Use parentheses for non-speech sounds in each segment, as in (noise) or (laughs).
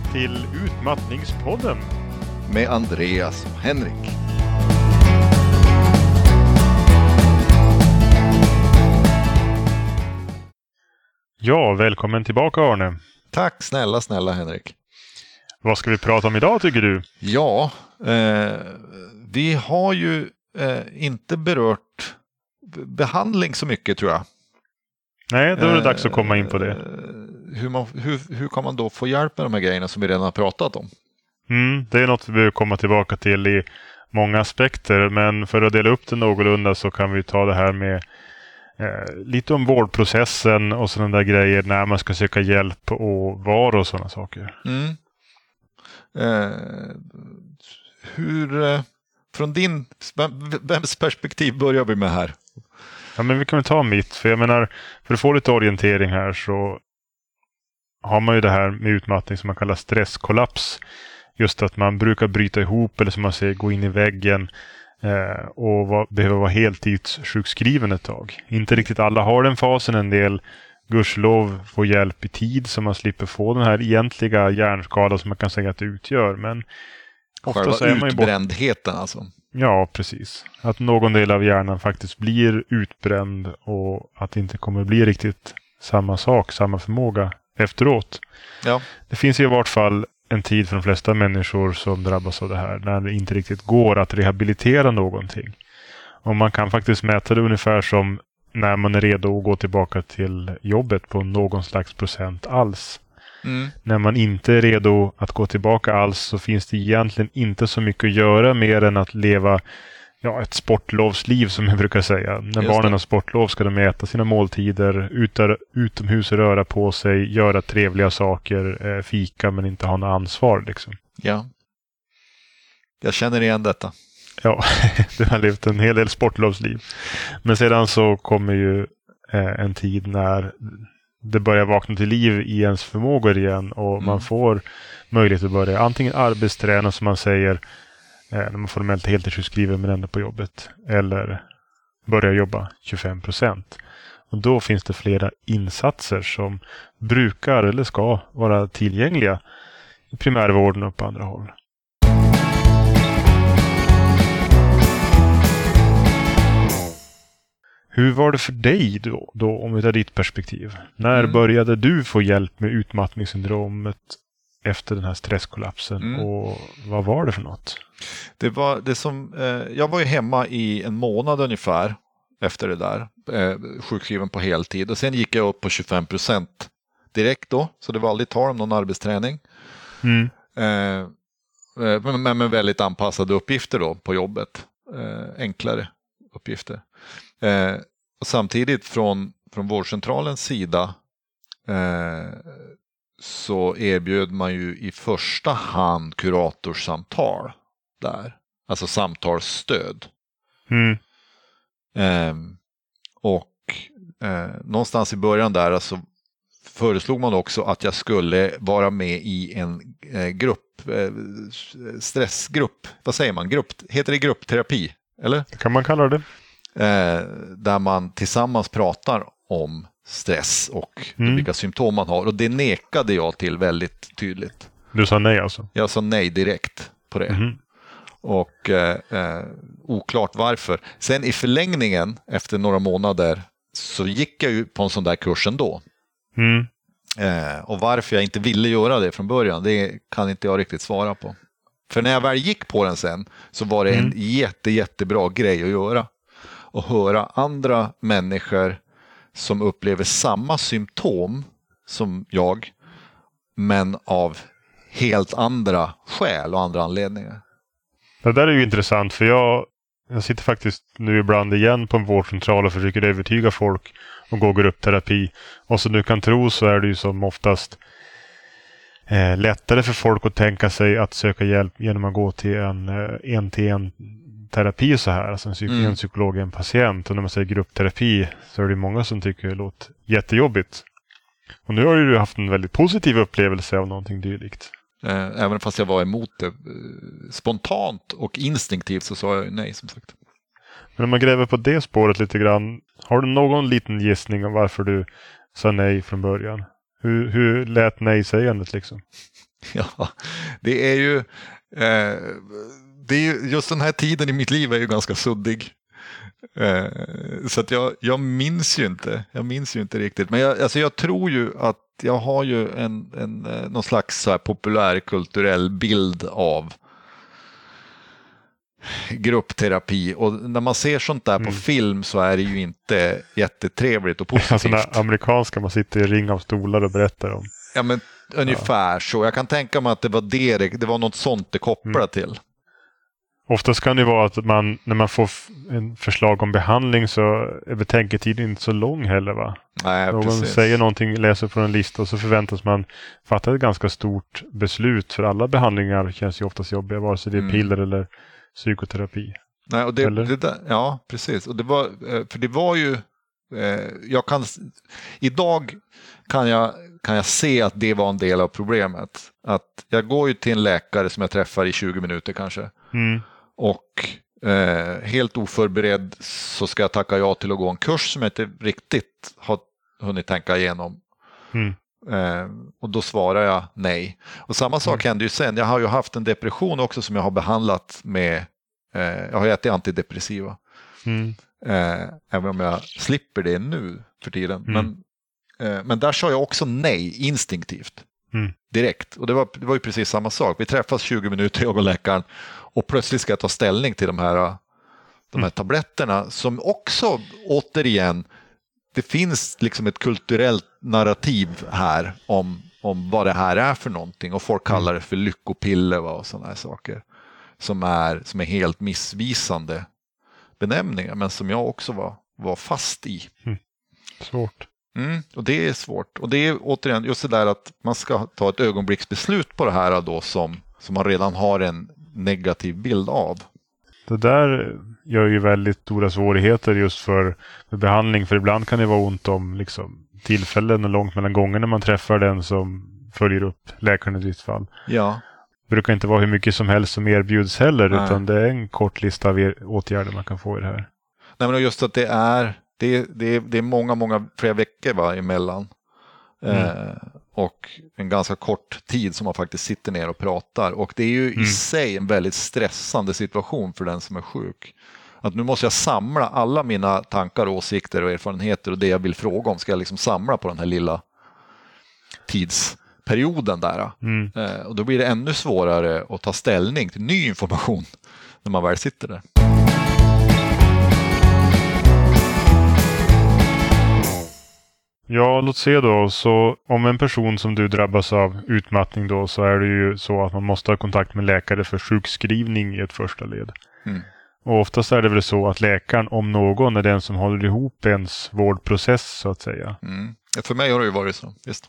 Välkomna till Utmattningspodden. Med Andreas och Henrik. Ja, välkommen tillbaka Arne. Tack snälla, snälla Henrik. Vad ska vi prata om idag tycker du? Ja, eh, vi har ju eh, inte berört behandling så mycket tror jag. Nej, då är det dags att komma in på det. Eh, hur, man, hur, hur kan man då få hjälp med de här grejerna som vi redan har pratat om? Mm, det är något vi behöver komma tillbaka till i många aspekter. Men för att dela upp det någorlunda så kan vi ta det här med eh, lite om vårdprocessen och sådana där grejer när man ska söka hjälp och var och sådana saker. Mm. Eh, hur, eh, från din, vems perspektiv börjar vi med här? Ja, men vi kan väl ta mitt. För jag menar, för att få lite orientering här så har man ju det här med utmattning som man kallar stresskollaps. Just att man brukar bryta ihop eller som man säger gå in i väggen eh, och var, behöver vara heltidssjukskriven ett tag. Inte riktigt alla har den fasen. En del gudskelov får hjälp i tid så man slipper få den här egentliga hjärnskada som man kan säga att det utgör. Men Själva är man ju utbrändheten bort... alltså? Ja, precis. Att någon del av hjärnan faktiskt blir utbränd och att det inte kommer bli riktigt samma sak, samma förmåga efteråt. Ja. Det finns i vart fall en tid för de flesta människor som drabbas av det här när det inte riktigt går att rehabilitera någonting. Och man kan faktiskt mäta det ungefär som när man är redo att gå tillbaka till jobbet på någon slags procent alls. Mm. När man inte är redo att gå tillbaka alls så finns det egentligen inte så mycket att göra mer än att leva ja, ett sportlovsliv som jag brukar säga. När Just barnen det. har sportlov ska de äta sina måltider, utar, utomhus röra på sig, göra trevliga saker, eh, fika men inte ha något ansvar. Liksom. Ja, jag känner igen detta. Ja, (laughs) du har levt en hel del sportlovsliv. Men sedan så kommer ju eh, en tid när det börjar vakna till liv i ens förmågor igen och mm. man får möjlighet att börja antingen arbetsträna som man säger eh, när man formellt är heltidssjukskriven men ändå på jobbet eller börja jobba 25 procent. Och då finns det flera insatser som brukar eller ska vara tillgängliga i primärvården och på andra håll. Hur var det för dig då, då om vi tar ditt perspektiv? När mm. började du få hjälp med utmattningssyndromet efter den här stresskollapsen mm. och vad var det för något? Det var det som, eh, jag var ju hemma i en månad ungefär efter det där, eh, sjukskriven på heltid och sen gick jag upp på 25 procent direkt då, så det var aldrig tal om någon arbetsträning. Mm. Eh, eh men med väldigt anpassade uppgifter då på jobbet, eh, enklare uppgifter. Eh, och samtidigt från, från vårdcentralens sida eh, så erbjöd man ju i första hand kuratorssamtal där. Alltså samtalsstöd. Mm. Eh, och eh, någonstans i början där alltså föreslog man också att jag skulle vara med i en eh, grupp, eh, stressgrupp, vad säger man, grupp, heter det gruppterapi? Eller? Det kan man kalla det. Eh, där man tillsammans pratar om stress och mm. vilka symptom man har. Och det nekade jag till väldigt tydligt. Du sa nej alltså? Jag sa nej direkt på det. Mm. Och eh, eh, oklart varför. Sen i förlängningen efter några månader så gick jag ju på en sån där kurs ändå. Mm. Eh, och varför jag inte ville göra det från början, det kan inte jag riktigt svara på. För när jag väl gick på den sen så var det en mm. jätte, jättebra grej att göra och höra andra människor som upplever samma symptom som jag, men av helt andra skäl och andra anledningar. Det där är ju intressant för jag, jag sitter faktiskt nu ibland igen på en vårdcentral och försöker övertyga folk att gå gruppterapi. Och som du kan tro så är det ju som oftast eh, lättare för folk att tänka sig att söka hjälp genom att gå till en eh, en till en terapi så här. Alltså en, psyk mm. en psykolog är en patient. Och när man säger gruppterapi så är det många som tycker det låter jättejobbigt. Och nu har du haft en väldigt positiv upplevelse av någonting dylikt. Eh, även fast jag var emot det. Eh, spontant och instinktivt så sa jag nej som sagt. Men om man gräver på det spåret lite grann. Har du någon liten gissning om varför du sa nej från början? Hur, hur lät nej-sägandet liksom? (laughs) Ja, det är ju... Eh, det är ju, just den här tiden i mitt liv är ju ganska suddig. Eh, så att jag, jag minns ju inte. Jag minns ju inte riktigt. Men jag, alltså jag tror ju att jag har ju en, en, eh, någon slags så här populärkulturell bild av gruppterapi och när man ser sånt där på Mm. film så är det ju inte jättetrevligt och (laughs) positivt. Alltså den amerikanska man sitter i ring av stolar och berättar om. Ja, men ungefär så. Jag kan tänka mig att det var det, det det var något sånt det kopplade Mm. till. Oftast kan det vara att man, när man får en förslag om behandling så är betänketiden inte så lång heller va? Nej, Någon precis. säger någonting, läser från en lista och så förväntas man fatta ett ganska stort beslut. För alla behandlingar känns ju oftast jobbiga, vare sig det är Mm. piller eller psykoterapi. Nej, och det, det där, ja, precis. Och det var, eh, för det var ju, eh, jag kan, idag kan jag, kan jag se att det var en del av problemet. Att jag går ju till en läkare som jag träffar i 20 minuter kanske. Mm. Och eh, helt oförberedd så ska jag tacka ja till att gå en kurs som jag inte riktigt har hunnit tänka igenom. Mm. Eh, och då svarar jag nej. Och samma sak hände ju sen. Jag har ju haft en depression också som jag har behandlat med, eh, jag har ätit antidepressiva. Mm. Eh, även om jag slipper det nu för tiden. Mm. Men, eh, men där sa jag också nej instinktivt. Mm. Direkt. Och det var, det var ju precis samma sak. Vi träffas 20 minuter, jag och läkaren. Och plötsligt ska jag ta ställning till de här, de här Mm. tabletterna. Som också, återigen, det finns liksom ett kulturellt narrativ här om, om vad det här är för någonting. Och folk kallar det för lyckopiller och sådana här saker. Som är, som är helt missvisande benämningar, men som jag också var, var fast i. Svårt. Mm, och det är svårt. Och det är återigen just det där att man ska ta ett ögonblicksbeslut på det här då som, som man redan har en negativ bild av. Det där gör ju väldigt stora svårigheter just för, för behandling. För ibland kan det vara ont om liksom, tillfällen och långt mellan gångerna man träffar den som följer upp läkaren i ditt fall. Ja, Det brukar inte vara hur mycket som helst som erbjuds heller. Nej. Utan det är en kort lista av er- åtgärder man kan få i det här. Nej, men just att det är, det, är- det, är, det är många, många, flera veckor va, emellan. Eh, och en ganska kort tid som man faktiskt sitter ner och pratar. Och det är ju i Mm. sig en väldigt stressande situation för den som är sjuk. Att nu måste jag samla alla mina tankar, åsikter och erfarenheter och det jag vill fråga om ska jag liksom samla på den här lilla tidsperioden där. Mm. Eh, och då blir det ännu svårare att ta ställning till ny information när man väl sitter där. Ja, låt se då. Så om en person som du drabbas av utmattning då så är det ju så att man måste ha kontakt med läkare för sjukskrivning i ett första led. Mm. Och oftast är det väl så att läkaren, om någon, är den som håller ihop ens vårdprocess så att säga. Mm. För mig har det ju varit så. Visst.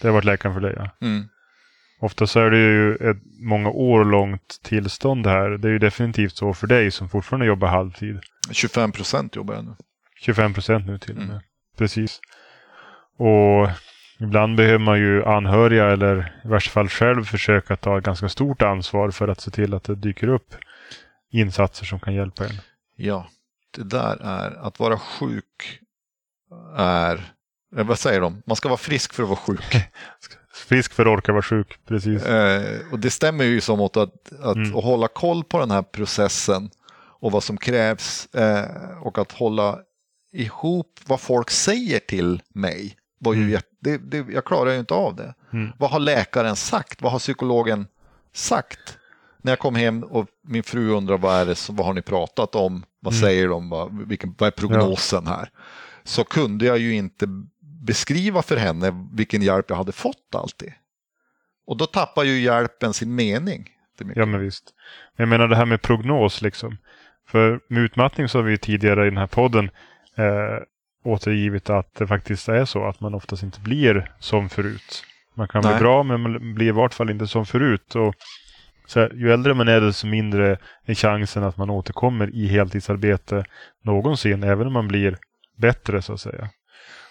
Det har varit läkaren för dig ja. Mm. Oftast är det ju ett många år långt tillstånd här. Det är ju definitivt så för dig som fortfarande jobbar halvtid. 25 procent jobbar jag nu. 25 procent nu till och med. Mm. Precis. Och ibland behöver man ju anhöriga eller i värsta fall själv försöka ta ett ganska stort ansvar för att se till att det dyker upp insatser som kan hjälpa en. Ja, det där är att vara sjuk är, eh, vad säger de, man ska vara frisk för att vara sjuk. (laughs) Frisk för att orka vara sjuk, precis. eh, och det stämmer ju som åt att, att, Mm. att hålla koll på den här processen och vad som krävs eh, och att hålla ihop vad folk säger till mig. Var ju Mm. det, det, jag klarar ju inte av det. Mm. Vad har läkaren sagt? Vad har psykologen sagt? När jag kom hem och min fru undrar vad är det, vad har ni pratat om? Vad Mm. säger de? Vad, vilken, vad är prognosen här? Så kunde jag ju inte beskriva för henne vilken hjälp jag hade fått alltid. Och då tappar ju hjälpen sin mening. Ja men visst. Men jag menar det här med prognos liksom. För med utmattning så har vi tidigare i den här podden eh, återgivit att det faktiskt är så att man oftast inte blir som förut. Man kan Nej. bli bra men man blir i vart fall inte som förut. Och så här, ju äldre man är desto mindre är chansen att man återkommer i heltidsarbete någonsin. Även om man blir bättre så att säga.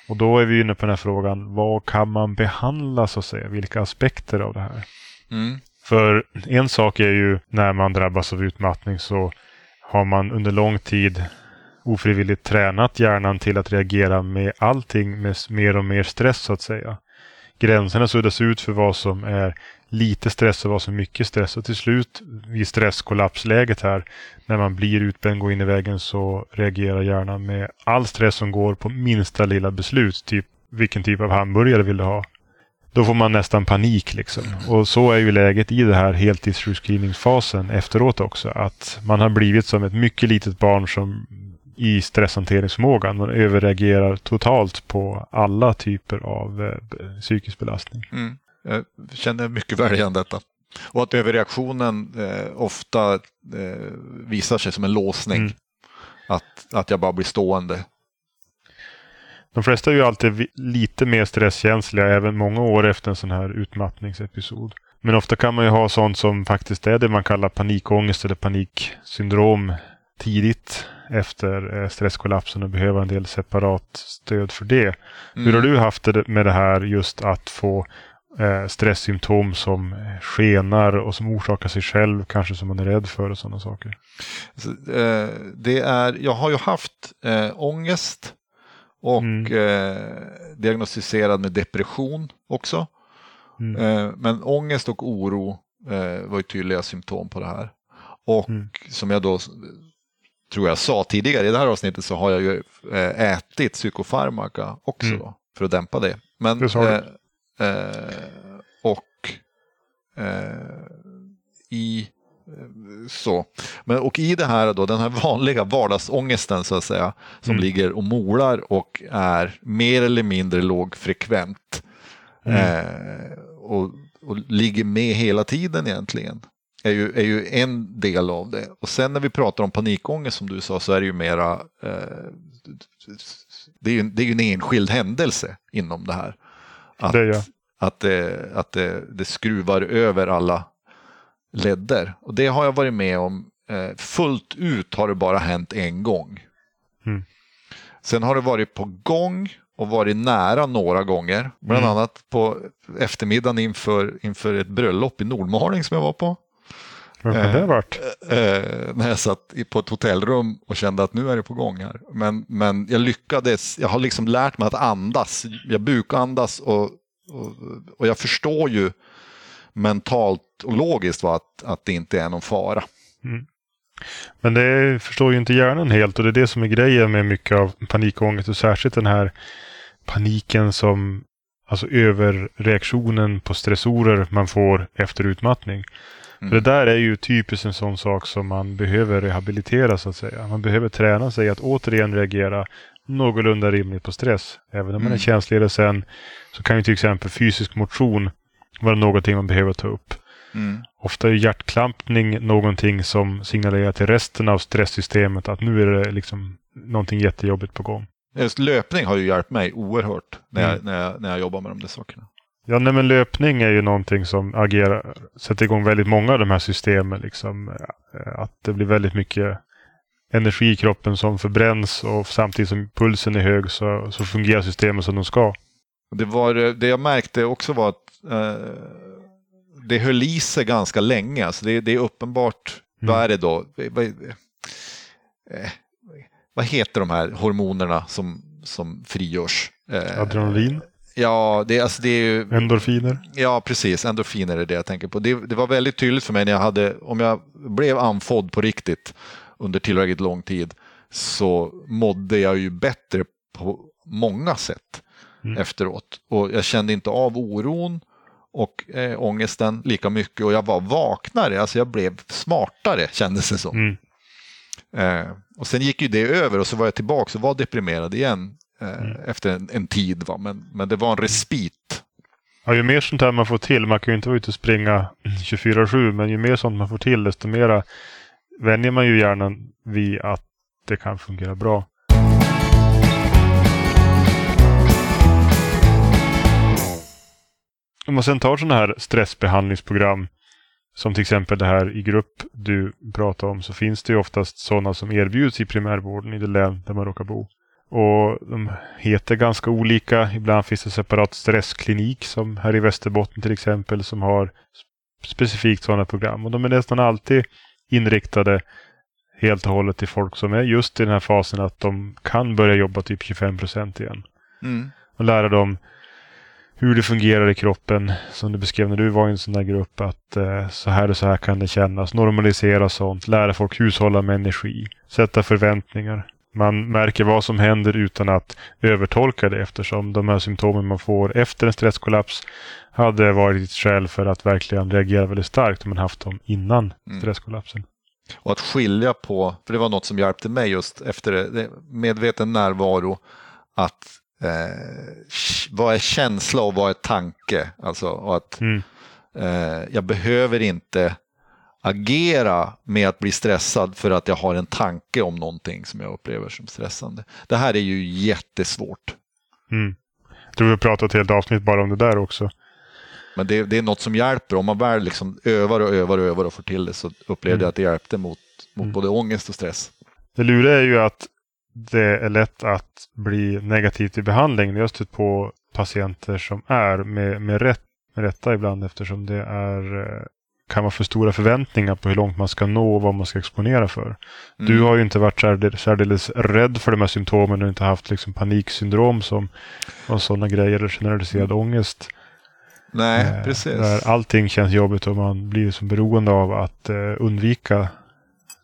Och då är vi inne på den här frågan. Vad kan man behandla så att säga? Vilka aspekter av det här? Mm. För en sak är ju när man drabbas av utmattning så har man under lång tid ofrivilligt tränat hjärnan till att reagera med allting med mer och mer stress så att säga. gränserna suddas ut för vad som är lite stress och vad som är mycket stress. Och till slut vid stresskollapsläget här, när man blir utbränd, går in i väggen, så reagerar hjärnan med all stress som går på minsta lilla beslut. Typ vilken typ av hamburgare vill du ha? Då får man nästan panik liksom. Och så är ju läget i det här heltidssjukskrivningsfasen efteråt också. Att man har blivit som ett mycket litet barn som i stresshanteringsförmågan. Man överreagerar totalt på alla typer av eh, psykisk belastning. Mm. Jag känner mycket väl igen detta. Och att överreaktionen eh, ofta eh, visar sig som en låsning. Mm. Att, att jag bara blir stående. De flesta är ju alltid lite mer stresskänsliga även många år efter en sån här utmattningsepisod. Men ofta kan man ju ha sånt som faktiskt är det man kallar panikångest eller paniksyndrom tidigt efter eh, stresskollapsen och behöva en del separat stöd för det. Mm. Hur har du haft det med det här just att få eh, stresssymptom som skenar och som orsakar sig själv, kanske som man är rädd för och sådana saker? Eh, det är, jag har ju haft eh, ångest och mm. eh, diagnostiserad med depression också. Mm. Eh, men ångest och oro eh, var ju tydliga symptom på det här. Och mm. som jag då tror jag sa tidigare i det här avsnittet så har jag ju eh, ätit psykofarmaka också mm. för att dämpa det. Men, det eh, eh, och eh, i så. Men, och i det här då, den här vanliga vardagsångesten så att säga, som mm. ligger och molar och är mer eller mindre lågfrekvent. Mm. Eh, och, och ligger med hela tiden egentligen. Är ju, är ju en del av det. Och sen när vi pratar om panikångest som du sa så är det ju mera eh, det, är ju, det är ju en enskild händelse inom det här. Att, det, ja. att, det, att det, det skruvar över alla ledder. Och det har jag varit med om eh, fullt ut har det bara hänt en gång. Mm. Sen har det varit på gång och varit nära några gånger. Bland mm. annat på eftermiddagen inför, inför ett bröllop i Nordmaling som jag var på. Vad har det varit? Eh, eh, när jag satt på ett hotellrum och kände att nu är det på gång här. Men, men jag lyckades, jag har liksom lärt mig att andas. Jag bukandas och, och, och jag förstår ju mentalt och logiskt va, att, att det inte är någon fara. Mm. Men det förstår ju inte hjärnan helt och det är det som är grejen med mycket av panikångest och särskilt den här paniken som Alltså överreaktionen på stressorer man får efter utmattning. Mm. det där är ju typiskt en sån sak som man behöver rehabilitera så att säga. Man behöver träna sig att återigen reagera någorlunda rimligt på stress. Även om man är mm. känsligare sen så kan ju till exempel fysisk motion vara någonting man behöver ta upp. Mm. Ofta är hjärtklampning någonting som signalerar till resten av stresssystemet att nu är det liksom någonting jättejobbigt på gång. Just löpning har ju hjälpt mig oerhört när jag, mm. när jag, när jag jobbar med de där sakerna. Ja, nej, men löpning är ju någonting som agerar, sätter igång väldigt många av de här systemen. Liksom, eh, att det blir väldigt mycket energi i kroppen som förbränns och samtidigt som pulsen är hög så, så fungerar systemen som de ska. Det, var, det jag märkte också var att eh, det höll i sig ganska länge. Alltså det, det är uppenbart, mm. vad är det då? Vad, eh, vad heter de här hormonerna som, som frigörs? Eh, Adrenalin? Ja, det, alltså det är ju... Endorfiner? Ja, precis. Endorfiner är det jag tänker på. Det, det, var väldigt tydligt för mig när jag hade, om jag blev andfådd på riktigt under tillräckligt lång tid, så mådde jag ju bättre på många sätt mm. efteråt. Och jag kände inte av oron och eh, ångesten lika mycket och jag var vaknare, alltså jag blev smartare kändes det som. Mm. Eh, och sen gick ju det över och så var jag tillbaka och var deprimerad igen eh, mm. efter en, en, tid. Va? Men, men det var en respit. Ja, ju mer sånt här man får till, man kan ju inte vara ute och springa 24-7, men ju mer sånt man får till, desto mera vänjer man ju hjärnan vid att det kan fungera bra. Om man sen tar sådana här stressbehandlingsprogram som till exempel det här i grupp du pratar om så finns det ju oftast sådana som erbjuds i primärvården i det län där man råkar bo. Och de heter ganska olika. Ibland finns det separat stressklinik som här i Västerbotten till exempel som har specifikt sådana program. Och de är nästan alltid inriktade helt och hållet till folk som är just i den här fasen att de kan börja jobba typ 25 procent igen. Mm. Och lära dem hur det fungerar i kroppen. Som du beskrev när du var i en sån där grupp. Att eh, så här och så här kan det kännas. Normalisera sånt. Lära folk hushålla med energi. Sätta förväntningar. Man märker vad som händer utan att övertolka det eftersom de här symptomen man får efter en stresskollaps hade varit ett skäl för att verkligen reagera väldigt starkt om man haft dem innan Mm. stresskollapsen. Och att skilja på, för det var något som hjälpte mig just efter det, medveten närvaro, att eh, vad är känsla och vad är tanke? Alltså, att Mm. eh, jag behöver inte agera med att bli stressad för att jag har en tanke om någonting som jag upplever som stressande. Det här är ju jättesvårt. Mm. Jag tror vi har pratat helt avsnitt bara om det där också. Men det, det är något som hjälper. Om man väl liksom övar och övar och övar och får till det så upplevde Mm. jag att det hjälpte mot, mot Mm. både ångest och stress. Det luriga är ju att det är lätt att bli negativt i behandling. Jag har stött på patienter som är med, med, rätt, med rätta ibland eftersom det är, eh, kan vara för stora förväntningar på hur långt man ska nå och vad man ska exponera för. Mm. Du har ju inte varit särdeles, rädd för de här symptomen och inte haft liksom paniksyndrom som och sådana grejer eller generaliserad ångest. Nej, Eh, precis. Där allting känns jobbigt och man blir som beroende av att eh, undvika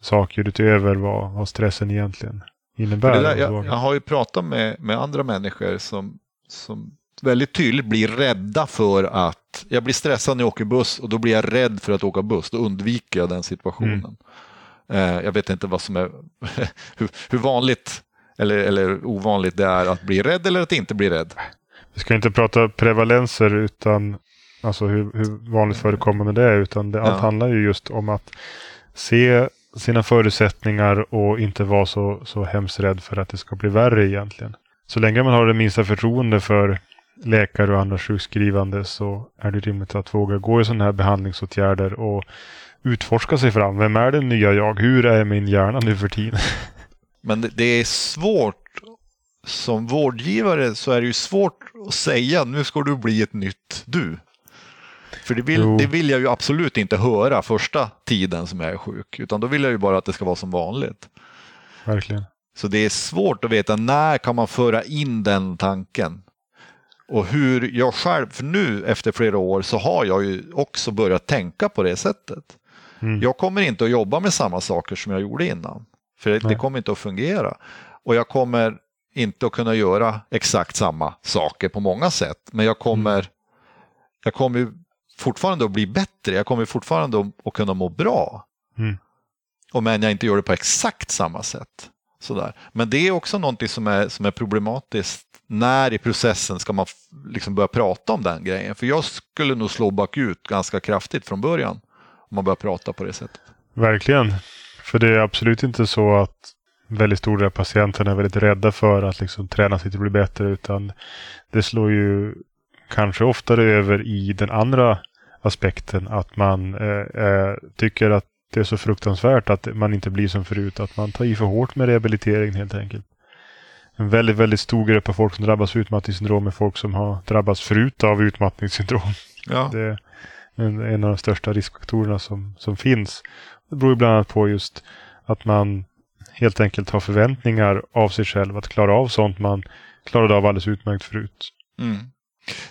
saker utöver vad, vad stressen egentligen innebär. Där, jag, jag har ju pratat med, med andra människor som, som väldigt tydligt blir rädda för att jag blir stressad när jag åker buss och då blir jag rädd för att åka buss. Då undviker jag den situationen. Mm. Eh, jag vet inte vad som är (laughs) hur, hur vanligt eller, eller ovanligt det är att bli rädd eller att inte bli rädd. Vi ska inte prata prevalenser utan alltså hur, hur vanligt förekommande det är. Utan det, allt Ja. handlar ju just om att se sina förutsättningar och inte vara så, så hemskt rädd för att det ska bli värre egentligen. Så länge man har det minsta förtroende för läkare och andra sjukskrivande så är det rimligt att våga gå i sådana här behandlingsåtgärder och utforska sig fram. Vem är den nya jag? Hur är min hjärna nu för tiden? (laughs) Men det, det är svårt. Som vårdgivare så är det ju svårt att säga nu ska du bli ett nytt du. För det vill, Jo. det vill jag ju absolut inte höra första tiden som jag är sjuk. Utan då vill jag ju bara att det ska vara som vanligt. Verkligen. Så det är svårt att veta när kan man föra in den tanken. Och hur jag själv, för nu efter flera år så har jag ju också börjat tänka på det sättet. Mm. Jag kommer inte att jobba med samma saker som jag gjorde innan. För det, det kommer inte att fungera. Och jag kommer inte att kunna göra exakt samma saker på många sätt. Men jag kommer, jag kommer fortfarande att bli bättre. Jag kommer fortfarande att, att kunna må bra. Mm. Och men jag inte gör det på exakt samma sätt. Sådär. Men det är också någonting som är, som är problematiskt. När i processen ska man liksom börja prata om den grejen? För jag skulle nog slå bakut ganska kraftigt från början. Om man börjar prata på det sättet. Verkligen. För det är absolut inte så att väldigt stor del av patienterna är väldigt rädda för att liksom träna sig till att bli bättre. Utan det slår ju kanske oftare över i den andra aspekten. Att man eh, eh tycker att det är så fruktansvärt att man inte blir som förut. Att man tar i för hårt med rehabiliteringen helt enkelt. En väldigt, väldigt stor grupp av folk som drabbas av utmattningssyndrom är folk som har drabbats förut av utmattningssyndrom. Ja. Det är en, en av de största riskfaktorerna som, som finns. Det beror bland annat på just att man helt enkelt har förväntningar av sig själv att klara av sånt man klarade av alldeles utmärkt förut. Mm.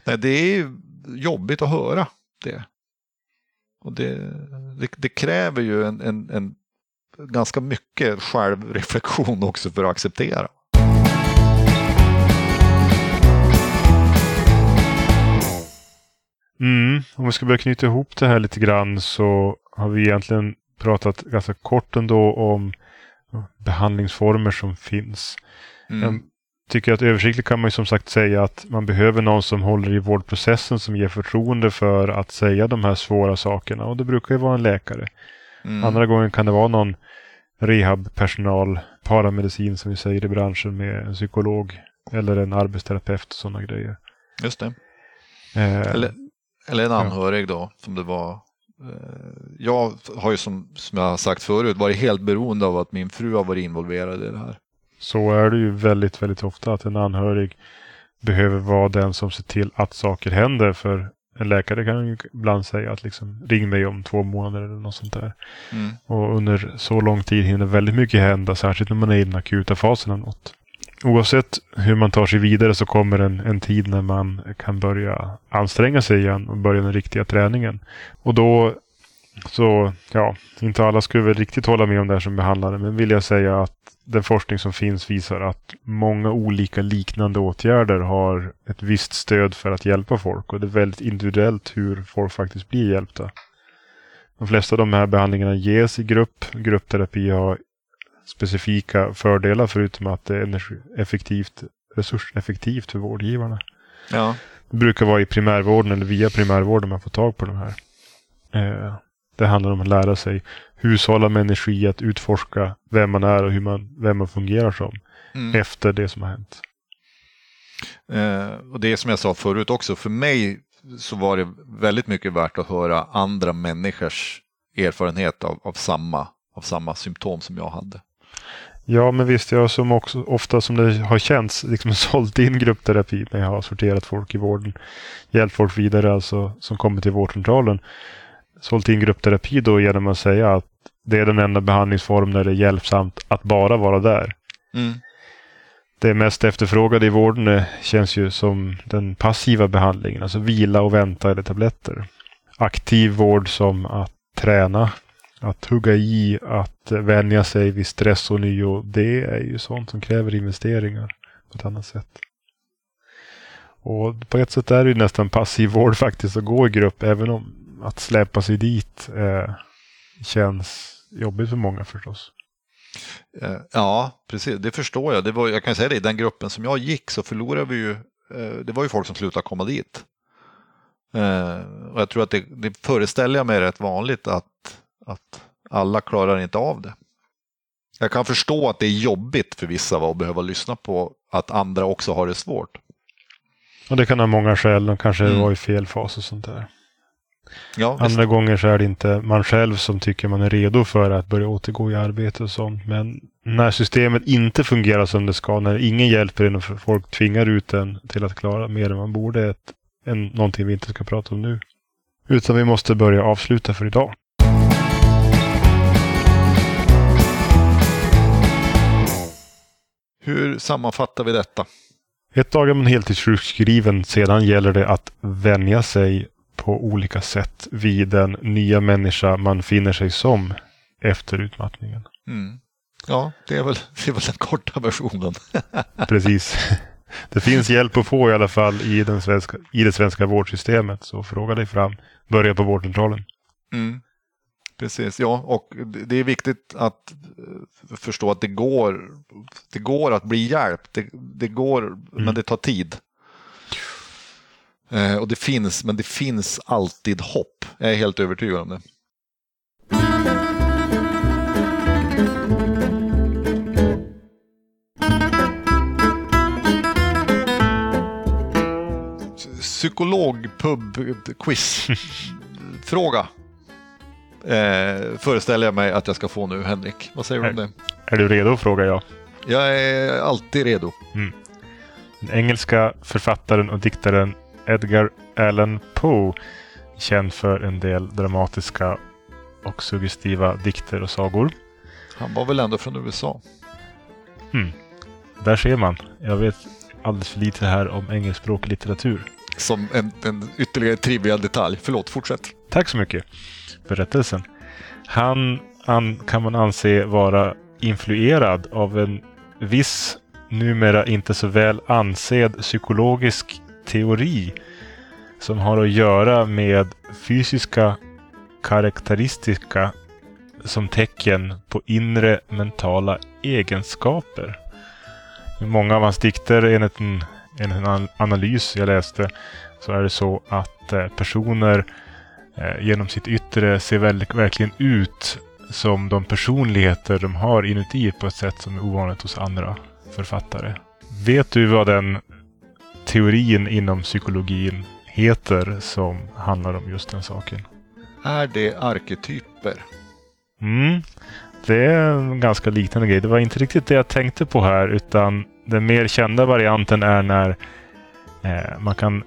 Nej, det är jobbigt att höra det. Och det, det, det kräver ju en, en, en ganska mycket självreflektion också för att acceptera. Om vi ska börja knyta ihop det här lite grann så har vi egentligen pratat ganska kort ändå om behandlingsformer som finns. Mm. Jag tycker att översiktligt kan man ju som sagt säga att man behöver någon som håller i vårdprocessen som ger förtroende för att säga de här svåra sakerna. Och det brukar ju vara en läkare. Mm. Andra gången kan det vara någon rehabpersonal, paramedicin som vi säger i branschen med en psykolog eller en arbetsterapeut och sådana grejer. Just det. Eh, Eller, eller en anhörig då, som det var. Eh, Jag har ju som, som jag har sagt förut varit helt beroende av att min fru har varit involverad i det här. Så är det ju väldigt, väldigt ofta att en anhörig behöver vara den som ser till att saker händer. För en läkare kan ju ibland säga att liksom, ring mig om två månader eller något sånt där. Mm. Och under så lång tid hinner väldigt mycket hända, särskilt när man är i den akuta fasen av något oavsett hur man tar sig vidare så kommer en, en tid när man kan börja anstränga sig igen och börja den riktiga träningen. Och då så, ja, inte alla skulle väl riktigt hålla med om det här som behandlare, men vill jag säga att den forskning som finns visar att många olika liknande åtgärder har ett visst stöd för att hjälpa folk och det är väldigt individuellt hur folk faktiskt blir hjälpta. De flesta av de här behandlingarna ges i grupp. Gruppterapi har specifika fördelar förutom att det är effektivt, resurseffektivt för vårdgivarna. Ja. Det brukar vara i primärvården eller via primärvården man får tag på de här. Eh, det handlar om att lära sig hushålla med energi, att utforska vem man är och hur man, vem man fungerar som mm. efter det som har hänt. Eh, och det som jag sa förut också, för mig så var det väldigt mycket värt att höra andra människors erfarenhet av, av, samma, av samma symptom som jag hade. Ja, men visst, jag som också ofta som det har känts liksom (laughs) sålt in gruppterapi när jag har sorterat folk i vården, hjälpt folk vidare alltså som kommer till vårdcentralen. Sålt in gruppterapi då genom att säga att det är den enda behandlingsform där det är hjälpsamt att bara vara där. Mm. Det mest efterfrågade i vården eh, känns ju som den passiva behandlingen, alltså vila och vänta eller tabletter. Aktiv vård som att träna, att hugga i, att vänja sig vid stress och nio. Det är ju sånt som kräver investeringar på ett annat sätt. Och på ett sätt är det ju nästan passiv vård faktiskt att gå i grupp, även om att släpa sig dit eh, känns jobbigt för många förstås. Eh, ja, precis. Det förstår jag. Det var, jag kan säga det, i den gruppen som jag gick så förlorade vi ju, eh, det var ju folk som slutade komma dit. Eh, och jag tror att det, det föreställer jag mig rätt vanligt att, att alla klarar inte av det. Jag kan förstå att det är jobbigt för vissa att behöva lyssna på att andra också har det svårt. Och det kan ha många skäl. De kanske mm. var i fel fas och sånt där. Ja, Andra gånger så är det inte man själv som tycker man är redo för att börja återgå i arbete och sånt. Men när systemet inte fungerar som det ska, när ingen hjälper en och folk tvingar ut en till att klara mer än man borde, är en, någonting vi inte ska prata om nu. Utan vi måste börja avsluta för idag. Hur sammanfattar vi detta? Ett dag är man heltidssjukskriven. Sedan gäller det att vänja sig på olika sätt vid den nya människa man finner sig som efter utmattningen. Mm. Ja, det är, väl, det är väl den korta versionen. (laughs) Precis. Det finns hjälp att få i alla fall i, den svenska, i det svenska vårdsystemet. Så fråga dig fram. Börja på vårdcentralen. Mm. Precis, ja, och det är viktigt att eh, förstå att det går, det går att bli hjälpt. Det, det går, mm. men det tar tid. Eh, och det finns, men det finns alltid hopp. Jag är helt övertygad om det. Psykologpub-quiz-fråga. (laughs) eh, föreställer jag mig att jag ska få nu, Henrik. Vad säger du om det? Är du redo, frågar jag. Jag är alltid redo. Mm. Den engelska författaren och diktaren Edgar Allan Poe. Känd för en del dramatiska och suggestiva dikter och sagor. Han var väl ändå från USA? Hmm. Där ser man. Jag vet alldeles för lite här om engelskspråkig litteratur. Som en, en ytterligare trivial detalj. Förlåt, fortsätt. Tack så mycket för berättelsen. Han an, kan man anse vara influerad av en viss, numera inte så väl ansedd psykologisk teori som har att göra med fysiska karaktäristika som tecken på inre mentala egenskaper. I många av hans dikter, enligt en, enligt en analys jag läste, så är det så att eh, personer eh, genom sitt yttre ser verkligen ut som de personligheter de har inuti på ett sätt som är ovanligt hos andra författare. Vet du vad den teorin inom psykologin heter som handlar om just den saken. Är det arketyper? Mm, det är en ganska liknande grej. Det var inte riktigt det jag tänkte på här utan den mer kända varianten är när eh, man kan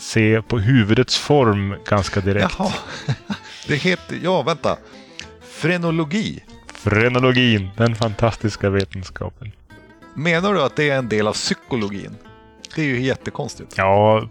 se på huvudets form ganska direkt. Jaha, (laughs) det heter, ja vänta, frenologi. Frenologin, den fantastiska vetenskapen. Menar du att det är en del av psykologin? Det är ju jättekonstigt. Ja,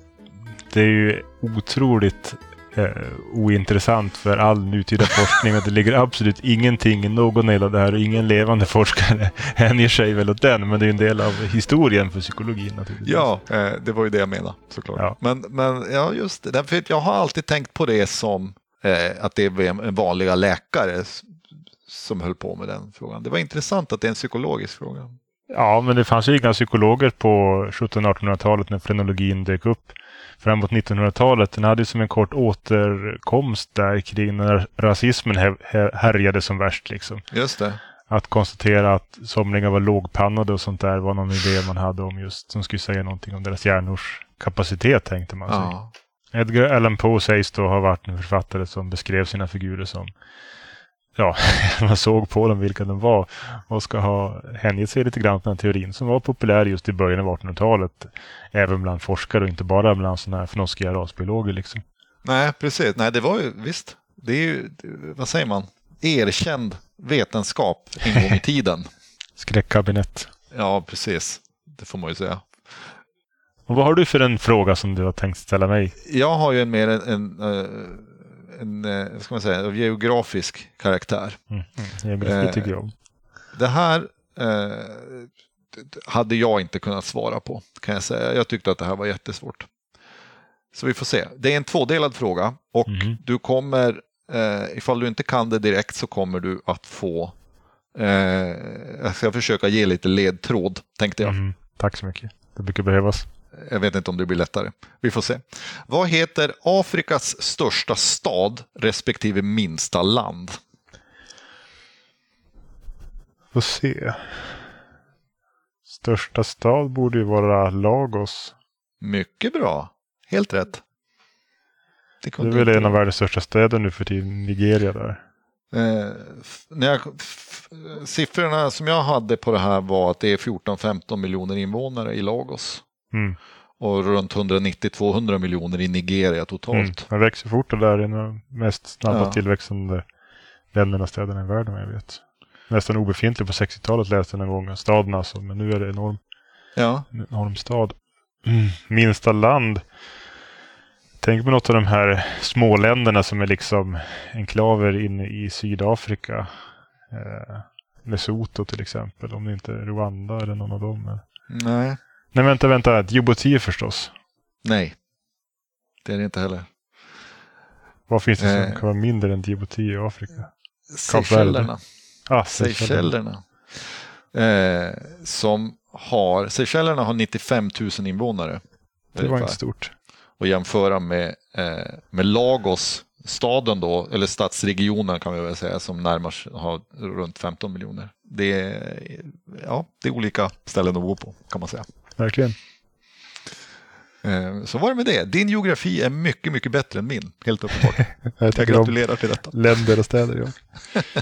det är ju otroligt eh, ointressant för all nutida forskning och det ligger absolut ingenting i någon del av det här och ingen levande forskare (laughs) hänger sig väl åt den. Men det är en del av historien för psykologin naturligtvis. Ja, eh, det var ju det jag menade såklart. Ja. Men, men ja, just det. Att jag har alltid tänkt på det som eh, att det är en vanliga läkare som höll på med den frågan. Det var intressant att det är en psykologisk fråga. Ja, men det fanns ju inga psykologer på 1700-1800-talet när frenologin dök upp. Framåt 1900-talet, den hade ju som en kort återkomst där kring när rasismen här- här- härjade som värst. Liksom. Just det. Att konstatera att somliga var lågpannade och sånt där var någon idé man hade om just som skulle säga någonting om deras hjärnors kapacitet tänkte man sig. Ja. Edgar Allan Poe sägs då ha varit en författare som beskrev sina figurer som Ja, (laughs) man såg på dem vilka de var och ska ha hängett sig lite grann åt den teorin som var populär just i början av 1800-talet. Även bland forskare och inte bara bland sådana här fnoskiga rasbiologer liksom. Nej, precis. Nej, det var ju visst. Det är ju, vad säger man, erkänd vetenskap en gång i tiden. (laughs) Skräckkabinett. Ja, precis. Det får man ju säga. Och vad har du för en fråga som du har tänkt ställa mig? Jag har ju en mer en, en, eh, en, eh, vad ska man säga, av geografisk karaktär. Mm. Geografi Eh, tycker jag om. Det här eh, hade jag inte kunnat svara på, kan jag säga. Jag tyckte att det här var jättesvårt. Så vi får se. Det är en tvådelad fråga och Mhm. du kommer, eh, ifall du inte kan det direkt så kommer du att få, eh, jag ska försöka ge lite ledtråd, tänkte jag. Mhm. Tack så mycket. Det brukar behövas. Jag vet inte om det blir lättare. Vi får se. Vad heter Afrikas största stad respektive minsta land? Får se. Största stad borde ju vara Lagos. Mycket bra. Helt rätt. Det, Det är väl en av världens största städer nu för tiden, Nigeria där. Eh, när jag, siffrorna som jag hade på det här var att det är 14-15 miljoner invånare i Lagos. Mm. Och runt 190-200 miljoner i Nigeria Mm. totalt. Den växer fort och där är de mest snabba Ja. tillväxande länderna städerna i världen jag vet. Nästan obefintlig på 60-talet läste jag någon gång. Staden alltså, men nu är det enorm, Ja. en enorm stad. Mm. Minsta land. Tänk på något av de här småländerna som är liksom enklaver inne i Sydafrika. Eh, Lesotho till exempel, om det inte är Rwanda eller någon av dem. Nej. Nej, vänta, vänta. Djibouti förstås. Nej. Det är det inte heller. Vad finns det som Eh. kan vara mindre än Djibouti i Afrika? Seychellerna. Ah, Seychellerna. Eh, som har, Seychellerna har 95 000 invånare. Det var inte stort. Och jämföra med, eh, med Lagos, staden då, eller stadsregionen kan vi väl säga, som närmar har runt 15 miljoner. Det är, ja, det är olika ställen att bo på kan man säga. Verkligen. Eh, så var det med det. Din geografi är mycket, mycket bättre än min, helt uppenbart. (laughs) Jag Jag gratulerar till detta. länder och städer. Ja. (laughs)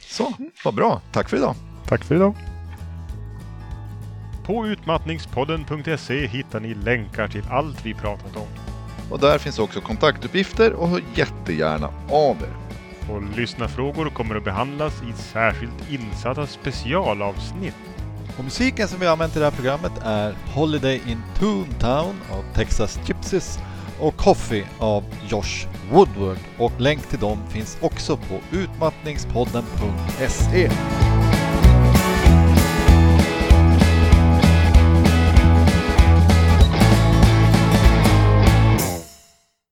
Så, vad bra. Tack för idag. Tack för idag. På utmattningspodden.se hittar ni länkar till allt vi pratat om. Och där finns också kontaktuppgifter och hör jättegärna av er. Och lyssnarfrågor kommer att behandlas i särskilt insatta specialavsnitt. Och musiken som vi har använt i det här programmet är Holiday in Toontown av Texas Gypsies och Coffee av Josh Woodward. Och länk till dem finns också på utmattningspodden.se.